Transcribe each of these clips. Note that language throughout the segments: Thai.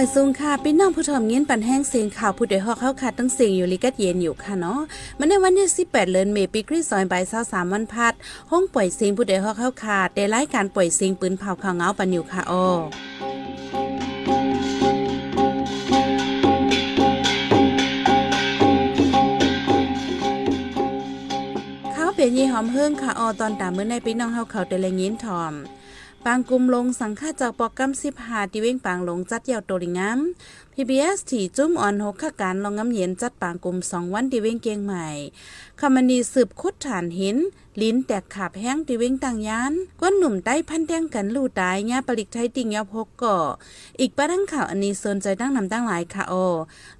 ายสูงค่ะพี่น้องผู้ชมเงี้ยนปันแห้งเสียงข่าวผู้ใดฮอกเข้าขาดตั้งเสียงอยู่ลิกัดเย็นอยู่ค่ะเนาะมันในวันที่18เดือนเมษปีคริสต์ศักราช23วันพัดห้องปล่อยเสียงผู้ใดฮอกเข้าขาดได้รายการปล่อยเสียงปืนเผาข่าวเงาปันอยู่ค่ะอ้อข้าเป็นยี่หอมเฮิ่งค่ะออตอนตามเมื่อในพี่น้องเฮาเขาแต่ละยินทอม ปางกุมลงสังฆาจากปอกกัมสิบหาที่เว้งปางลงจัดเยาวโตลิงาม PBS ถี่จุ้มอ่อนหกข้าการลองงำเย็นจัดปางกุมสองวันที่เว้งเกียงใหม่คำมณีสืบคุดฐานหิน ลิ้นแตกขาบแห้งที่เว้งต่างยานก้นหนุ่มใต้พันแดงกันลู่ตายญาปลิกไทยติงยาพกก่ออีกประดังข่าวอันนี้สนใจตั้งนำตั้งหลายค่ะโอ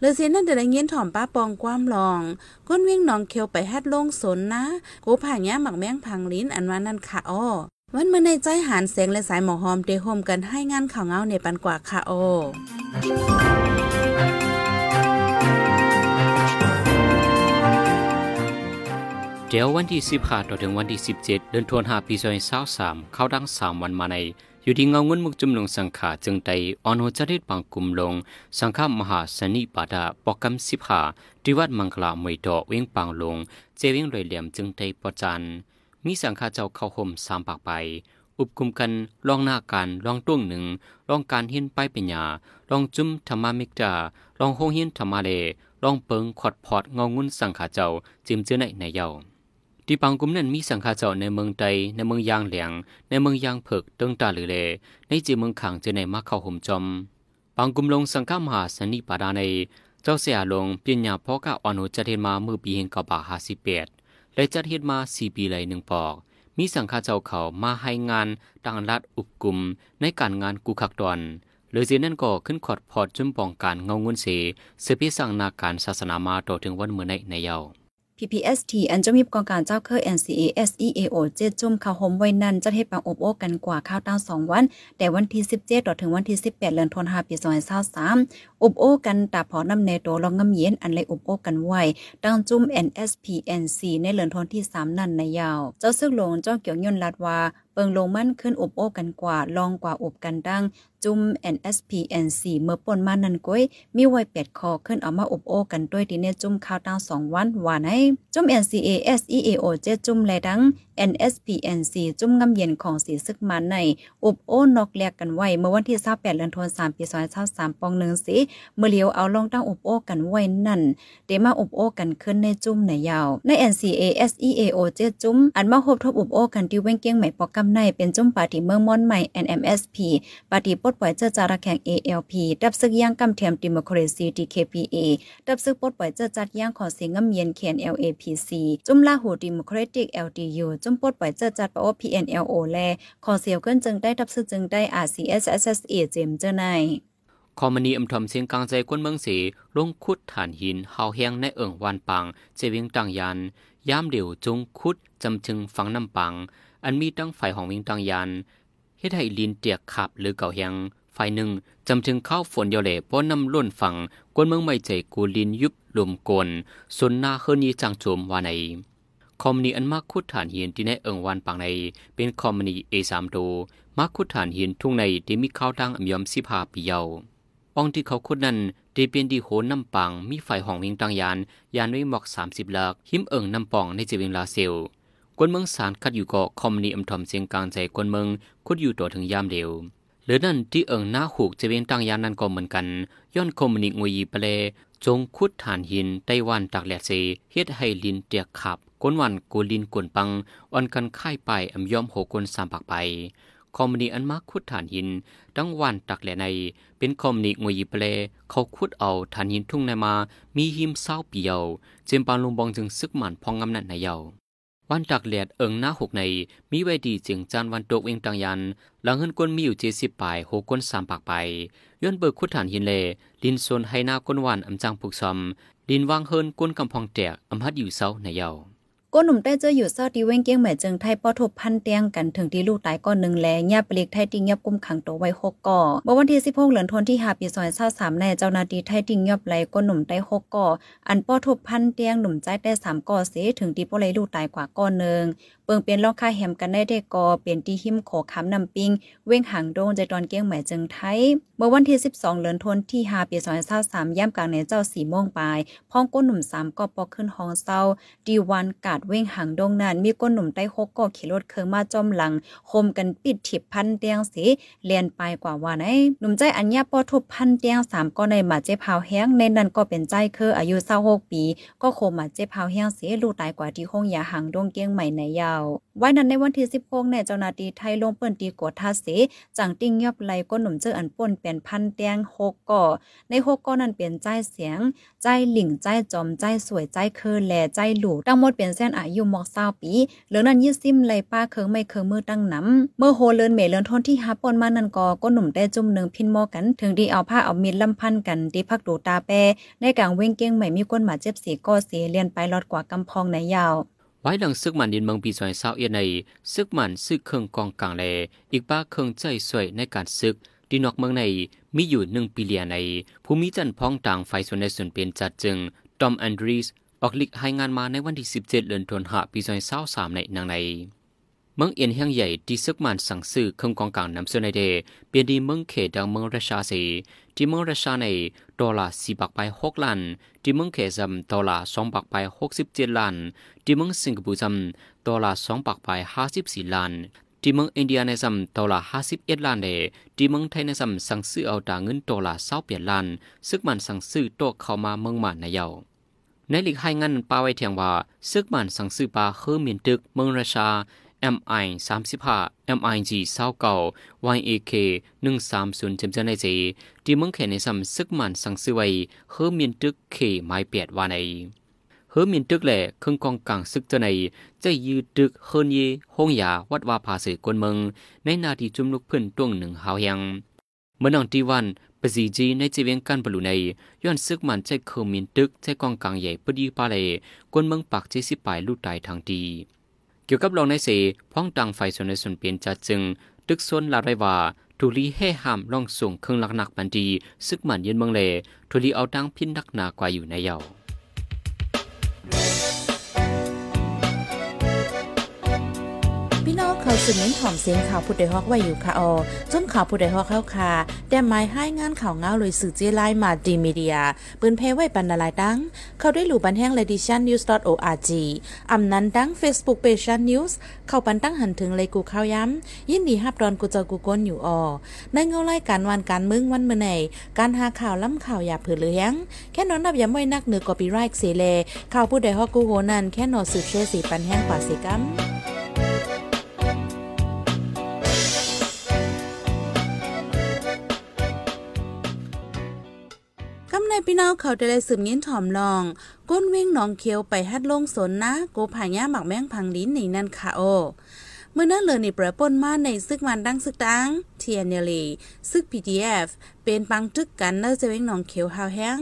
เลเสียนั่นเดี๋ยวเงี้ยนถ่อมป้าปองความลอง ก้นเวียงนองเคียวไปฮัดลงสนนะกูผ่างยาหมักแมงพังลิ้นอันว่านั่นค่ะโอ วันเมื่อในใจหานเสียงและสายหมอหอมเดโฮมกันให้งานข่าวเงาในปันกว่าค่ะโอเดี๋ยววันที่10ค่ะต่อถึงวันที่ 17 เดือนธันวาคมปี2023เข้าดัง 3 วันมาใน อยู่ที่เงาเงินมุกจุมลงสังขาจึงไตออนโหจริตปังกลุ่มลง สังฆมหาสนิปาดาปอกำสิบหาที่วัดมังคลามวยดอกเว้งปังลง เจเว้งรอยเหลี่ยมจึงไตปอจัน มีสังฆาเจ้าเข้าห่มสามปากไป อุบคุมกันลองหน้าการลองต้วงหนึ่งลองการเฮียนไปเป็นยาลองจุ้มธรรมามิกดาลองโฮเฮียนธรรมาเลลองเปิงขอดพอดเงางุนสังขาเจ้าจิมเจอในในเยาที่ปังกุมนั้นมีสังฆาเจ้าในเมืองใดในเมืองยางเหลียง ในเมืองยางเผิกตึงตาหรือเล ในจีเมืองขังเจอในมาเข้าห่มจอมปังกุมลงสังฆมหาสนิปาดาใน เจ้าเสียลงเปลี่ยาพ่อกะอ่อนโหจะเทนมาเมื่อปีเฮงกบาหาสิเปียด และจัดเฮ็ดมาสี่ปีเลยหนึ่งปอก มีสังฆาเจ้าเขามาให้งานดังรัดอุกกลุ่มในการงานกูขักดอนหรือเสียนั่นก็ขึ้นขอดพอดจุ่มปองการเงาเงินเสเสพิสังนาการศาสนามาต่อถึงวันเมื่อในในเยา PPST อันจะมีกองการเจ้าเคย NCA SEAO เจ็ดจุ่มข่าวโฮมไว้นั่นจะเฮ็ดปังอบโอ้กันกว่าข้าวตั้งสองวัน แต่วันที่ 17ต่อถึงวันที่ 18เดือนธันวาคมปี2023อบโอ้กันตาพอน้ำในโตลองงำเย็นอันเลยอบโอ้กันไว้ตั้งจุ่ม NSPNC ในเดือนธันวาคมที่ 3 นั่นในยาว เจ้าซึกลงเจ้าเกี่ยวยนลัดว่าเปิงลงมั่นขึ้นอบโอ้กันกว่า ลองกว่าอบกันดัง จุ่ม NSPNC เมื่อปนมานันก้อยมีไว้เป็ดคอขึ้นเอามาอบโอกันด้วยที่เนี่ยจุ่มข้าวตั้งสองวันว่าไหนจุ่ม NCA SEAO เจจุ่มแลดัง NSPNC จุ่มงำเย็นของสีซึกมันในอบโอนอกแลกกันไว้ เมื่อวันที่28เดือนธันวาคมปี2023ปองหนึ่งสิเมื่อเลียวเอาลองตั้งอบโอกันไว้นั่นเดมาอบโอกันขึ้นในจุ่มในยาวใน NCA SEAO เจ็ดจุ่มอันมาพบทบอบโอกันที่เว้งเกียงใหม่ปอกกำในเป็นจุ่มปาติเมืองม่อนใหม่ NMSP ปาติปลดปล่อยเจอจาระแข่ง ALP ดับซึกย่างกำเทียมดิโมคราซี DKPA ดับซึกปลดปล่อยเจอจัดย่างขอเสียงงำเย็นเขียน LAPC จุ่มลาหูดิโมคราติก LDU จุ่มปลดปล่อยเจอจัดปอ PNLO แลขอเสียวเกินจึงได้ดับซึกจึงได้ RCSSA เจมเจอในคอมมานีอำทอมเสียงกลางใจกวนเมืองสีลงคุดฐานหินเฮาแห้งในเอิ่งวานปัง เจวิงตังยัน ยามเดียวจงคุดจำจึงฝังน้ำปัง อันมีตั้งไฟของวิงตังยันเฮ็ดให้ลินเตียกขับหรือเก่าแหงไฟหนึ่งจำจึงเข้าฝนเยาเล่ป้อนน้ำล้นฝั่งกวนเมืองไม่ใจกูลินยุบลมกลนสนหน้าเฮือนีจังโจมว่าในคอมนีอันมากคุดฐานหินที่ในเอิงวันปังใน เป็นคอมนีเอสามโดมากคุดฐานหินทุ่งในที่มีข้าวตังอมยอมสิบหาปีเยาองที่เขาคุดนั้นได้เป็นดีโหนน้ำปังมีไฟห้องวิงตังยาน ยานไว้หมอกสามสิบลักหิมเอิงน้ำปองในจีวิงลาเซล กวนเมืองสารคัดอยู่เกาะคอมนีอำทอมเสียงกลางใจกวนเมืองคุดอยู่ต่อถึงยามเดียวหรือนั่นที่เอิงหน้าหูกจะเวียงตังยานนั้นก็เหมือนกัน ย้อนคอมนิกงวยเปเลจงคุดฐานหินไต้หวันตักแหลเซเฮ็ดให้ลินเตียกขับก้นวันกูลินกวนปังอ่อนกันค่ายไปอำยอมโหกนสามปากไปคอมนีอันมาคุดฐานหินตั้งวันตักแหลใน เป็นคอมนิกงวยเปเลเขาคุดเอาฐานหินทุ่งในมา มีหิมเศร้าเปียว เจมปานลุงบองจึงซึกหมันพองงำนันในเยา วันตักแหลดเอิงหน้าหกใน มีไว้ดีจึงจานวันตกเวงตังยัน หลังเฮินกวนมีอยู่เจสิบปลายหกก้นสามปากไปย้อนเบิกคุดฐานหินเลลินโซนไฮนาก้นวันอำจังผูกซอมลินวางเฮินก้นกำพองแตกอำฮัดอยู่เซาในเยา ก้นหนุ่มใต้เจออยู่ซอดีเว้งเกี้ยงแม่จึงไทยป้อทบพันเตียงกันถึงที่ลูกตายก้อนหนึ่งแลญาปลีกไทยติงยับกุมขังตัวไว้หกก่อเมื่อวันที่สิบหกเหลือนทนที่หาปีซอยซ่าสามในเจ้านาทีไทยติงยับไหลก้นหนุ่มใต้หกก่ออันป้อทบพันเตียงหนุ่มใจได้สามก่อเสถึงที่ป้อไหลลูกตายกว่าก้อนหนึ่ง ปิงเป็นลอกค่าแหมกันได้ได้ก่อเป็นที่หิมโขคำนำปิง เว้งหางโดงใจตอนเกี้ยงหม่จึงไทย เมื่อวันที่ 12เดือนธันที่5ปี2023ย่ำกลางในเจ้า4โมงปลายพ้องก้นหนุ่ม 3ก็ปอกขึ้นห้องเศร้าดีวันกาดเว้งหางโดงนั้นมีก้นหนุ่มใต้6ก็ขี่รถเครื่องมาจอมหลังโคมกันปิดถิบพันเตียงสีเลียนไปกว่าว่าไหนหนุ่มใจอัญญาปอทุบพันเตียง3ก็ในมาเจ็บเผาแห้งในนั้นก็เป็นใจคืออายุ26ปี ก็โคมาเจ็บเผาแห้งเสียลูกตายกว่าที่ห้องยาหางโดงเกี้ยงใหม่ในยาวไว้นั้นในวันที่16ในเจ้าหน้าที่ไทยลงเปิ้นตีกวดทาเสจังติ้งยอบไหลก้นหนุ่มเจออันป่นเป็นพันเตียง6ก่อใน6ก่อนั้นเป็นใจเสียง ใจหลิงใจจอมใจสวยใจเคือแลใจหลูทั้งหมดเป็นแสนอายุหมอก20ปีเหลือนั้นยี่ซิมไหลป้าเคิงไม่เคิงมือตั้งน้ำเมื่อโฮเลินเมเลินทนที่หาปนมานั่นก็ก้นหนุ่มได้จุ่มหนึ่งพินหมอกัน ถึงดีเอาผ้าเอามีดลำพันกันดีพักดูตาแปในกลางเว้งเก้งใหม่มีก้นหมาเจ็บสีก็เสียเลียนไปลอดกว่ากำพองในยาว ไว้ดังซึกมันดินเมืองปีซอยเศร้าเอียในซึกมันซึกเครื่องกองกลางแลอีกบ้าเครื่องใจสวยในการซึกดีนอกเมืองในมีอยู่หนึ่งปีเลียในภูมิจันพ้องต่างไฟส่วนในส่วนเป็นจัดจึงตอมแอนดรีสออกลิกให้งานมาในวันที่ 17เดือนธันวาคมปี2023ในนางใน เมืองเอียนแห่งใหญ่ที่ซึกมันสั่งซื้อเครื่องกองกลางนำเสนอเดเปลี่ยนดีเมืองเขตดังเมืองราชาสีที่เมืองราชาในดอลลาร์สี่บักไปหกล้านที่เมืองเขตจำดอลลาร์สองบักไปหกสิบเจ็ดล้านที่เมืองสิงคโปร์จำดอลลาร์สองบักไปห้าสิบสี่ล้านที่เมืองอินเดียในจำดอลลาร์ห้าสิบเอ็ดล้านเดที่เมืองไทยในจำสั่งซื้อเอาตาเงินดอลลาร์เศร้าเปลี่ยนล้านซึกมันสั่งซื้อโตเข้ามาเมืองมันในเยาในหลีกให้งันป้าไว้เทียงว่าซึกมันสั่งซื้อปลาเฮือเมียนตึกเมืองราชา MI 35 MIG 29 YAK 130จำเจในจีที่เมืองเขนในซัมซึกมันสังซื้อไว้เฮือเมียนตึกเคไม้เปียดว่าในเฮือมีนตึกแหล่เครื่องกองกลางซึกเจในจะยืดตึกเฮินเยห้องยาวัดวาภาสือกวนเมืองในนาทีจุมลุกเพื่อนต้วงหนึ่งหาวยังเมื่อนองที่วันปสีจีในจีเวียงกันบลูในย้อนซึกมันใจเคอมีนตึกใจกองกลางใหญ่ปดีปาเลกวนเมืองปากเจสิปายลู่ตายทางดี กี่ยวกับลองในเสพ้องดังไฟส่วนในส่วนเปลี่ยนจัดจึง ตึกซนลาไรว่าทุลีให้ห้ามล่องส่งเครื่องลักหนักบันดี ซึกมันเย็นเมืองเลทุลีเอาดังพินนักหนากว่าอยู่ในเยา่า สืบเน้นถ่อมเสียงข่าวผู้ใดฮอกไว้อยู่ค่ะออจนข่าวผู้ใดฮอกเข้าค่ะแต่หมายให้งานข่าวเงาเลยสื่อเจไลมาดีมีเดียปืนเพไว้ปันนาลายดัง เข้าได้หลู่บันแห้ง ledition news org อำนั้นดัง Facebook page news เข้าปันตั้งหันถึงเลยกูข้าวย้ำยินดีฮับดอนกูเจอกูก้นอยู่ออในเงาไล่การวันการมึงวันเมื่อไหนการหาข่าวล้ำข่าวอย่าเผือเลี้ยงแค่นอนนับย้ำไว้นักเหนือกอปีไรค์เสเลข่าวผู้ใดฮอกกูโหนันแค่นอสืบเชื่อสีปันแห้งกว่าสีกัม พี่น้องเขาได้เลยสืบยินถ่อมลอง ก้นเว้งหนองเคียวไปฮัดลงสนนะโกผาย่าหมักแมงพังลิ้นในนั่นค่ะโอเมื่อนั้นเลยนี่ประปนมาในซึกมันดังซึกดัง เทียนเนลีซึก PDF เป็นปังจึกกันเนอจะเว้งหนองเขียวหาวแห้ง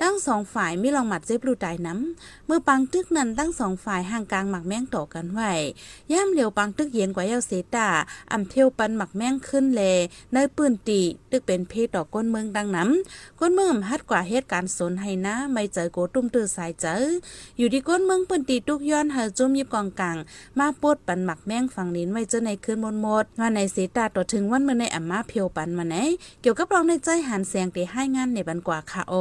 ตั้งสองฝ่ายมีลองหมัดเจ็บรูตายน้ำเมื่อปังตึกนั้นตั้งสองฝ่ายห่างกลางหมักแม่งต่อกันไว้ย่ามเหลียวปังตึกเย็นกว่าเยาเซตาอำเทียวปันหมักแม่งขึ้นเลในปืนตีตึกเป็นเพศต่อก้นเมืองดังน้ำก้นเมืองฮัดกว่าเหตุการณ์สนให้นะไม่เจอโกตุ้มตือสายเจออยู่ที่ก้นเมืองปืนตีตุกย้อนเฮาจุ่มยิบกองกลางมาปวดปันหมักแม่งฝั่งนินไว้เจอในคืนมนหมดว่าในเซตาต่อถึงวันเมื่อในอัมมาเพียวปันมาไหนเกี่ยวกับรองในใจหันเสียงเตให้งานในบันกว่าค่ะโอ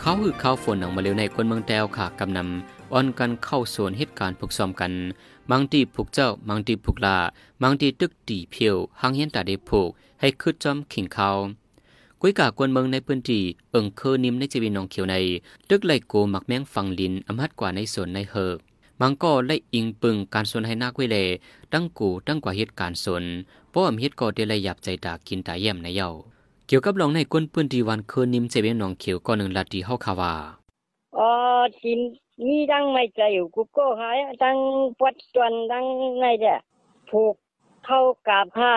เขาคือเข้าฝนหนังมาเร็วในคนเมืองแตวค่ะกำนำอ่อนกันเข้าส่วนเหตุการณ์ผูกซ้อมกันบางทีผูกเจ้าบางทีผูกลาบางทีตึกตีเพียวหางเห็นตาได้ผูกให้คืดจอมขิงเขา กุ้ยกากวนเมืองในพื้นที่เอิงเคอนิมในจีวีนองเขียวในตึกไหลโกหมักแมงฟังลินอำหัดกว่าในส่วนในเฮิกมังก็ไล่อิงปึงการสนให้นาคไว้เลตั้งกูตั้งกว่าเหตุการณ์สนเพราะอำเฮ็ดก็ได้เลยหยับใจตากินตาเยี่ยมในเย้าเกี่ยวกับลองในก้นปืนที่วันคืนนิมเจเวนนองเขียวก็หนึ่งลัดที่เฮาคาว่าอ๋อจินมีดังไม่ใจอยู่กูก็หายดังปวดจวนดังไงเด้ผูกเข้ากาบผ้า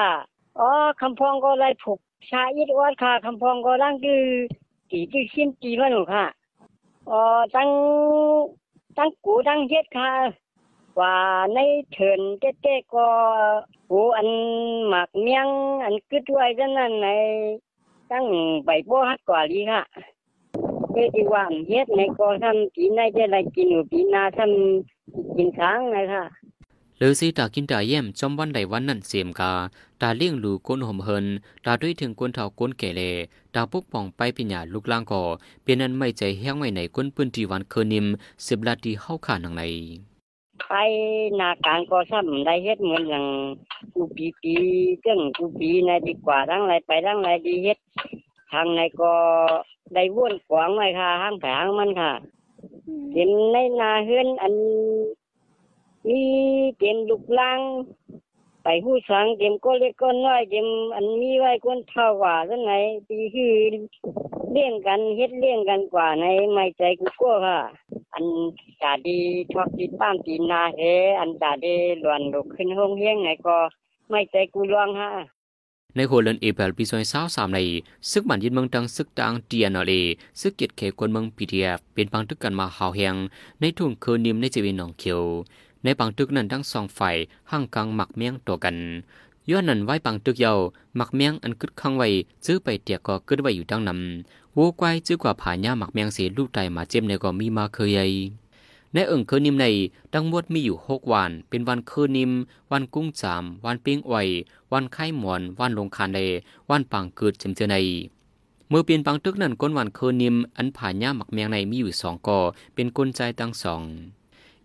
อ๋อคำพองก็ไล่ผูก ชาอิดอวดค่ะคำพองก็ดังคือตีที่ชิมตีมาหนูค่ะอ๋อตั้งตั้งกูดังเฮ็ดค่ะ ว่าในเถินเต้ๆก็หูอันหมักเมียงอันกึดไว้จังนั้นในตั้งใบโบฮัดกว่าลีค่ะเฮ็ดที่ว่างเฮ็ดในก็ทำปีไหนจะได้กินอยู่ปีนาทำกินค้างนะคะหรือสิตากินตาเยี่ยมจอมวันใดวันนั้นเสียมกา ตาเลี้ยงลูกก้นห่มเฮินตาด้วยถึงก้นเฒ่าก้นแก่เลตาปกป้องไปปิญญาลูกล่างก่อเปลี่ยนนั้นไม่ใจแห้งไว้ในก้นปื้นที่วันเคอนิมสิบลาดีเข้าขาหนังในไปหนาการก็ทำได้เฮ็ดเหมือนอย่างกูปีปีเรื่องกูปีในดีกว่าทั้งไรไปทั้งไรดีเฮ็ดทางในก็ได้ว่นขวางไว้ค่ะห้างแผงมันค่ะเห็นในนาเฮือนอันมีเต็มลูกลัง ไปหู้สังเต็มก็เล็กก็น้อยเต็มอันมีไว้คนเท่าว่าจังไหนปีคือเลี้ยงกันเฮ็ดเลี้ยงกันกว่าในไม่ใจกูกลัวค่ะ อันจาดีทอกตีป้ามตีนาเฮอันจาดีหลวนลุกขึ้นห้องเฮียงไหนก็ไม่ใจกูลวงฮะในโคเลินเอเปลปีซอยสาวสามในซึกบันยินเมืองตังซึกตังเตียนอเลซึกเกียรติเขกวนเมืองพีทีเอฟเป็นปังตึกกันมาหาวแหงในทุ่งคือนิมในจีวินหนองเขียว ในปังตึกนั้นทั้งสองฝ่ายห่างกลางหมักเมียงตัวกันย้อนนั้นไว้ปังตึกเยาหมักเมียงอันกึดข้างไว้ซื้อไปเตียก็กึดไว้อยู่ดังนำวัวควายจื้อกว่าผาหญ้าหมักเมียงเสียลูกไตมาเจ็บในก็มีมาเคยใหญ่ในเอิงเคอนิมในทั้งหมดมีอยู่หกวัน เป็นวันเคอนิม วันกุ้งจาม วันปิ้งอ่อยวันไข่หมอน วันลงคานเลวันปังเกิดจำเจอในเมื่อเปลี่ยนปังตึกนั้นก้นวันเคอนิม อันผ่านหญ้าหมักเมียงในมีอยู่สองก่อเป็นกลใจตั้งสอง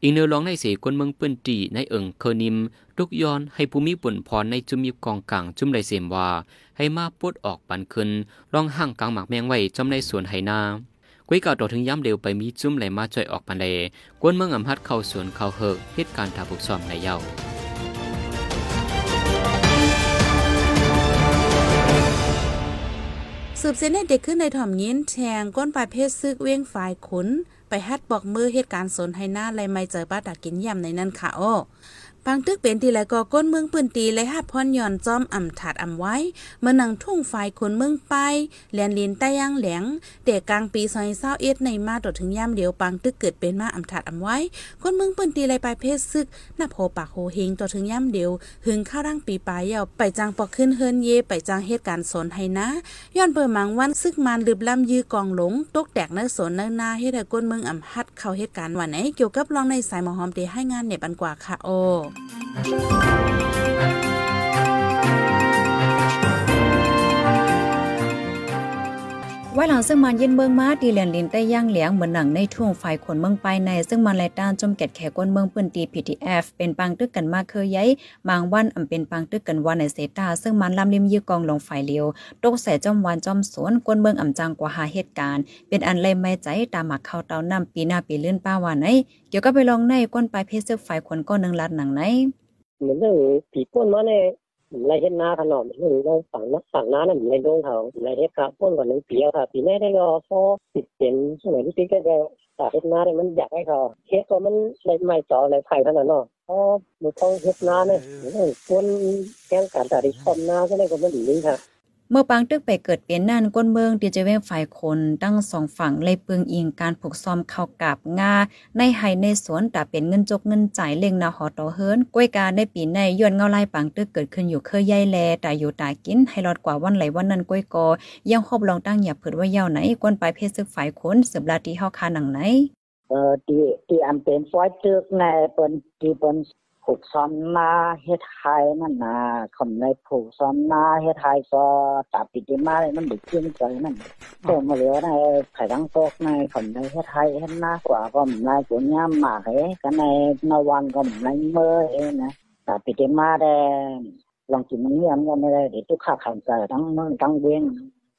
อีเนอร้องในเสกวนเมืองเปิ้นตีในเอิงเคอนิมทุกย้อนให้ภูมิปุ่นพรในจุมยิบกองกลางจุมไรเสมว่า ให้มาปดออกปันขึ้นลองห่างกลางหมักแมงไว้จอมในสวนไหนากุ้ยเก่าต่อถึงย้ำเร็วไปมีจุ้มไหลมาจ่อยออกปันเลกวนเมืองอำฮัดเข้าสวนเข้าเฮกเหตุการณ์ทาบุกซ้อมในเย้าสืบเส้นให้เด็กขึ้นในถ่อมยินแทงก้นปลายเพศซึกเว้งฝ่ายขุน ไปฮัดบอกมือเหตุการณ์สนให้หน้าไรไม่เจอป้าดักกินยำในนั่นค่ะโอ้ ปังตึกเป็นทีไรก็ก้นเมืองปืนตีเลยฮับพอนย่อนจอมอ่ำถาดอ่ำไว้เมื่อนังทุ่งฝ่ายคนเมืองไปแลนลินใต้ย่างแหลงเด็กกลางปีซอยเศร้าเอ็ดในมาตดถึงย่ำเดียวปังตึกเกิดเป็นมาอ่ำถาดอ่ำไว้ก้นเมืองปืนตีเลยไปเพศซึกหน้าโพปากโหเฮงต่อถึงย่ำเดียวหึงข้าวร่างปีปลายเยาวไปจางปอกขึ้นเฮินเย ไปจางเหตุการณ์สนให้นะย้อนเปิดมังวันซึกมันลืบล่ำยื้อกองหลงตกแตกเนื้อสนเนื้อนาเฮ็ดให้ก้นเมืองอ่ำฮัดเข้าเหตุการณ์วันไหนเกี่ยวกับรองในสายหมอหอมเดให้งานเน็บอันกว่าค่ะโอไว้หลังซึ่งมันเย็นเมืองมาตีเหรียญลินใต้ย่างเหลียงเหมือนหนังในท่วงฝ่ายขนเมืองไปใน ซึ่งมันไลต้านจมแกดแขกวนเมืองปืนตี PTF เป็นปังตึกกันมากเคยย้ายบางวันอำเป็นปังตึกกันวันในเซตาซึ่งมันลำลิมยื้อกองลงฝ่ายเลียวตกใส่จอมวันจอมสวนกวนเมืองอ่ำจังกว่าหาเหตุการณ์ เป็นอันเลยไม่ใจตามหมักเข้าเตาน้ำปีหน้าปีเลื่อนป้าว่าไหนเกี่ยวกับไปลองในก้นไปเพชรซึกฝ่ายขนก็นึงลัดหนังไหนเหมือนเรื่องผีป้นมาเนี่ย ผมไรเฮ็ดนาขนมเรื่องเราฝั่งนักฝั่งน้านั่นไรโดงเขาไรเฮ็ดครับพ่นกว่าหนึ่งปีแล้วค่ะปีแม่ได้รอพอติดเป็นสมัยที่ติ๊กได้แต่เฮ็ดนาเนี่ยมันอยากให้เขาเฮ็ดก็มันไรไม่จ่อไรไผ่ขนาดเนาะพอมันต้องเฮ็ดนาเนี่ยเรื่องคนแก้งการตัดคอมนาก็ได้ก็มันดีค่ะ เมื่อปางตึกไปเกิดเปลี่ยนนั่นก้นเมืองดีเจเวงฝ่ายคนตั้งสองฝั่งเลยเปลืองอิงการผูกซ้อมเข้ากับงาในไห้ในสวนแต่เป็นเงินจกเงินจ่ายเล่งนาหอต่อเฮิรนกล้วยการในปีในย้อนเงาไล่ปางตึกเกิดขึ้นอยู่เคยใหญ่แลแต่อยู่ตากินให้รอดกว่าวันไหลวันนั้นกล้วยกอ ยังครบลองตั้งอย่าเผิดว่าเย้าไหนก้นปลายเพศซึกฝ่ายคนสืบลาที่เฮาคาหนังไหนเอ่อที่ที่อันเป็นฟอยตึกในเปิ้นที่เปิ้น ผูกซ้อมนาเฮ็ดไห้นั่นน่ะคนในผูกซ้อมนาเฮ็ดไห้ก็ตาปิดมาเลยมันดึกขึ้นใจนั่นก็มาเหลือในไผดังตกในคนในเฮ็ดไห้เฮ็ดนากว่าก็ในปุญญามมาเฮกันในนวันก็ในเมื่อเองนะตาปิดมาได้ลองกินมันเงียบก็ไม่ได้เดี๋ยวทุกข้าขันใจทั้งเมืองทั้งเวียง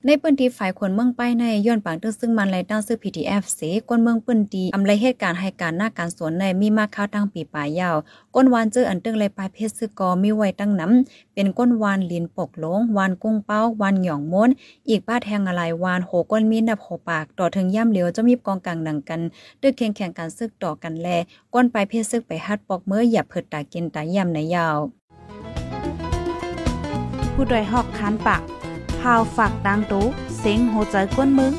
ในปืนที่ฝ่ายคนเมืองไปในย้อนปางตึกซึ่งมันไล่ตั้งซื้อ PTF เสกวนเมืองปืนตีอำไลเหตุการณ์ให้การหน้าการสวนในมีมาค้าวตั้งปีปลายยาว ก้นวานเจออันตึงไลปลายเพชรซึกอมีไว้ตั้งน้ำเป็นก้นวานลินปกหลงวานกุ้งเป้าวานหย่องม้น อีกป้าแทงอะไรวานโหก้นมีนับโหปาก ต่อถึงย่ำเหลียวจะมีกองกลางหนังกันดึกแข่งแข่งการซึกต่อกันแล ก้นปลายเพชรซึกไปฮัดปอกเมื่ออย่าเผิดตากินตาย่ำในยาว ผู้ดยหอกคานปาก พาวฝากดังตู้เซ็งโหใจกวนมึง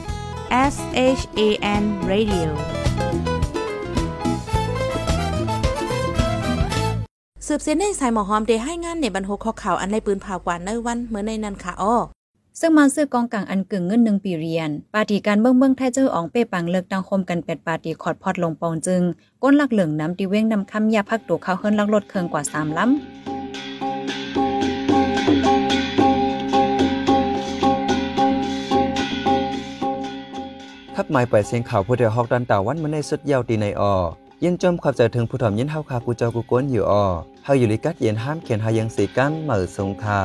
S H A N Radio สืบเส้นในสายหมอหอมเดให้งานในบรรทุกข้อข่าวอันในปืนผ่ากว่าในวันเมื่อในนั้นค่ะอ้อซึ่งมันซื้อกองกลางอันกึ่งเงินหนึ่งปีเรียน ปาร์ตีการเมืองเมืองไทยเจออองเป้ปังเลิกดังคมกันเป็ดปาร์ตีขอดพอดลงปองจึง ก้นลักเหลืองน้ำตีเว้งนำคำยาพักตัวเข้าเฮิรนลักลดเคืองกว่าสามล้ำ หมายไปเสียงข่าวผู้เดียวฮอกดันตาวันมาในสุดยาวตีในออยินจมความใจถึงผู้ถอมยินเฮาคากูเจ้ากูก้นอยู่ออเฮาอยู่ลิกัดเย็นห้ามเขียนหายังสีกันเหมือสงคา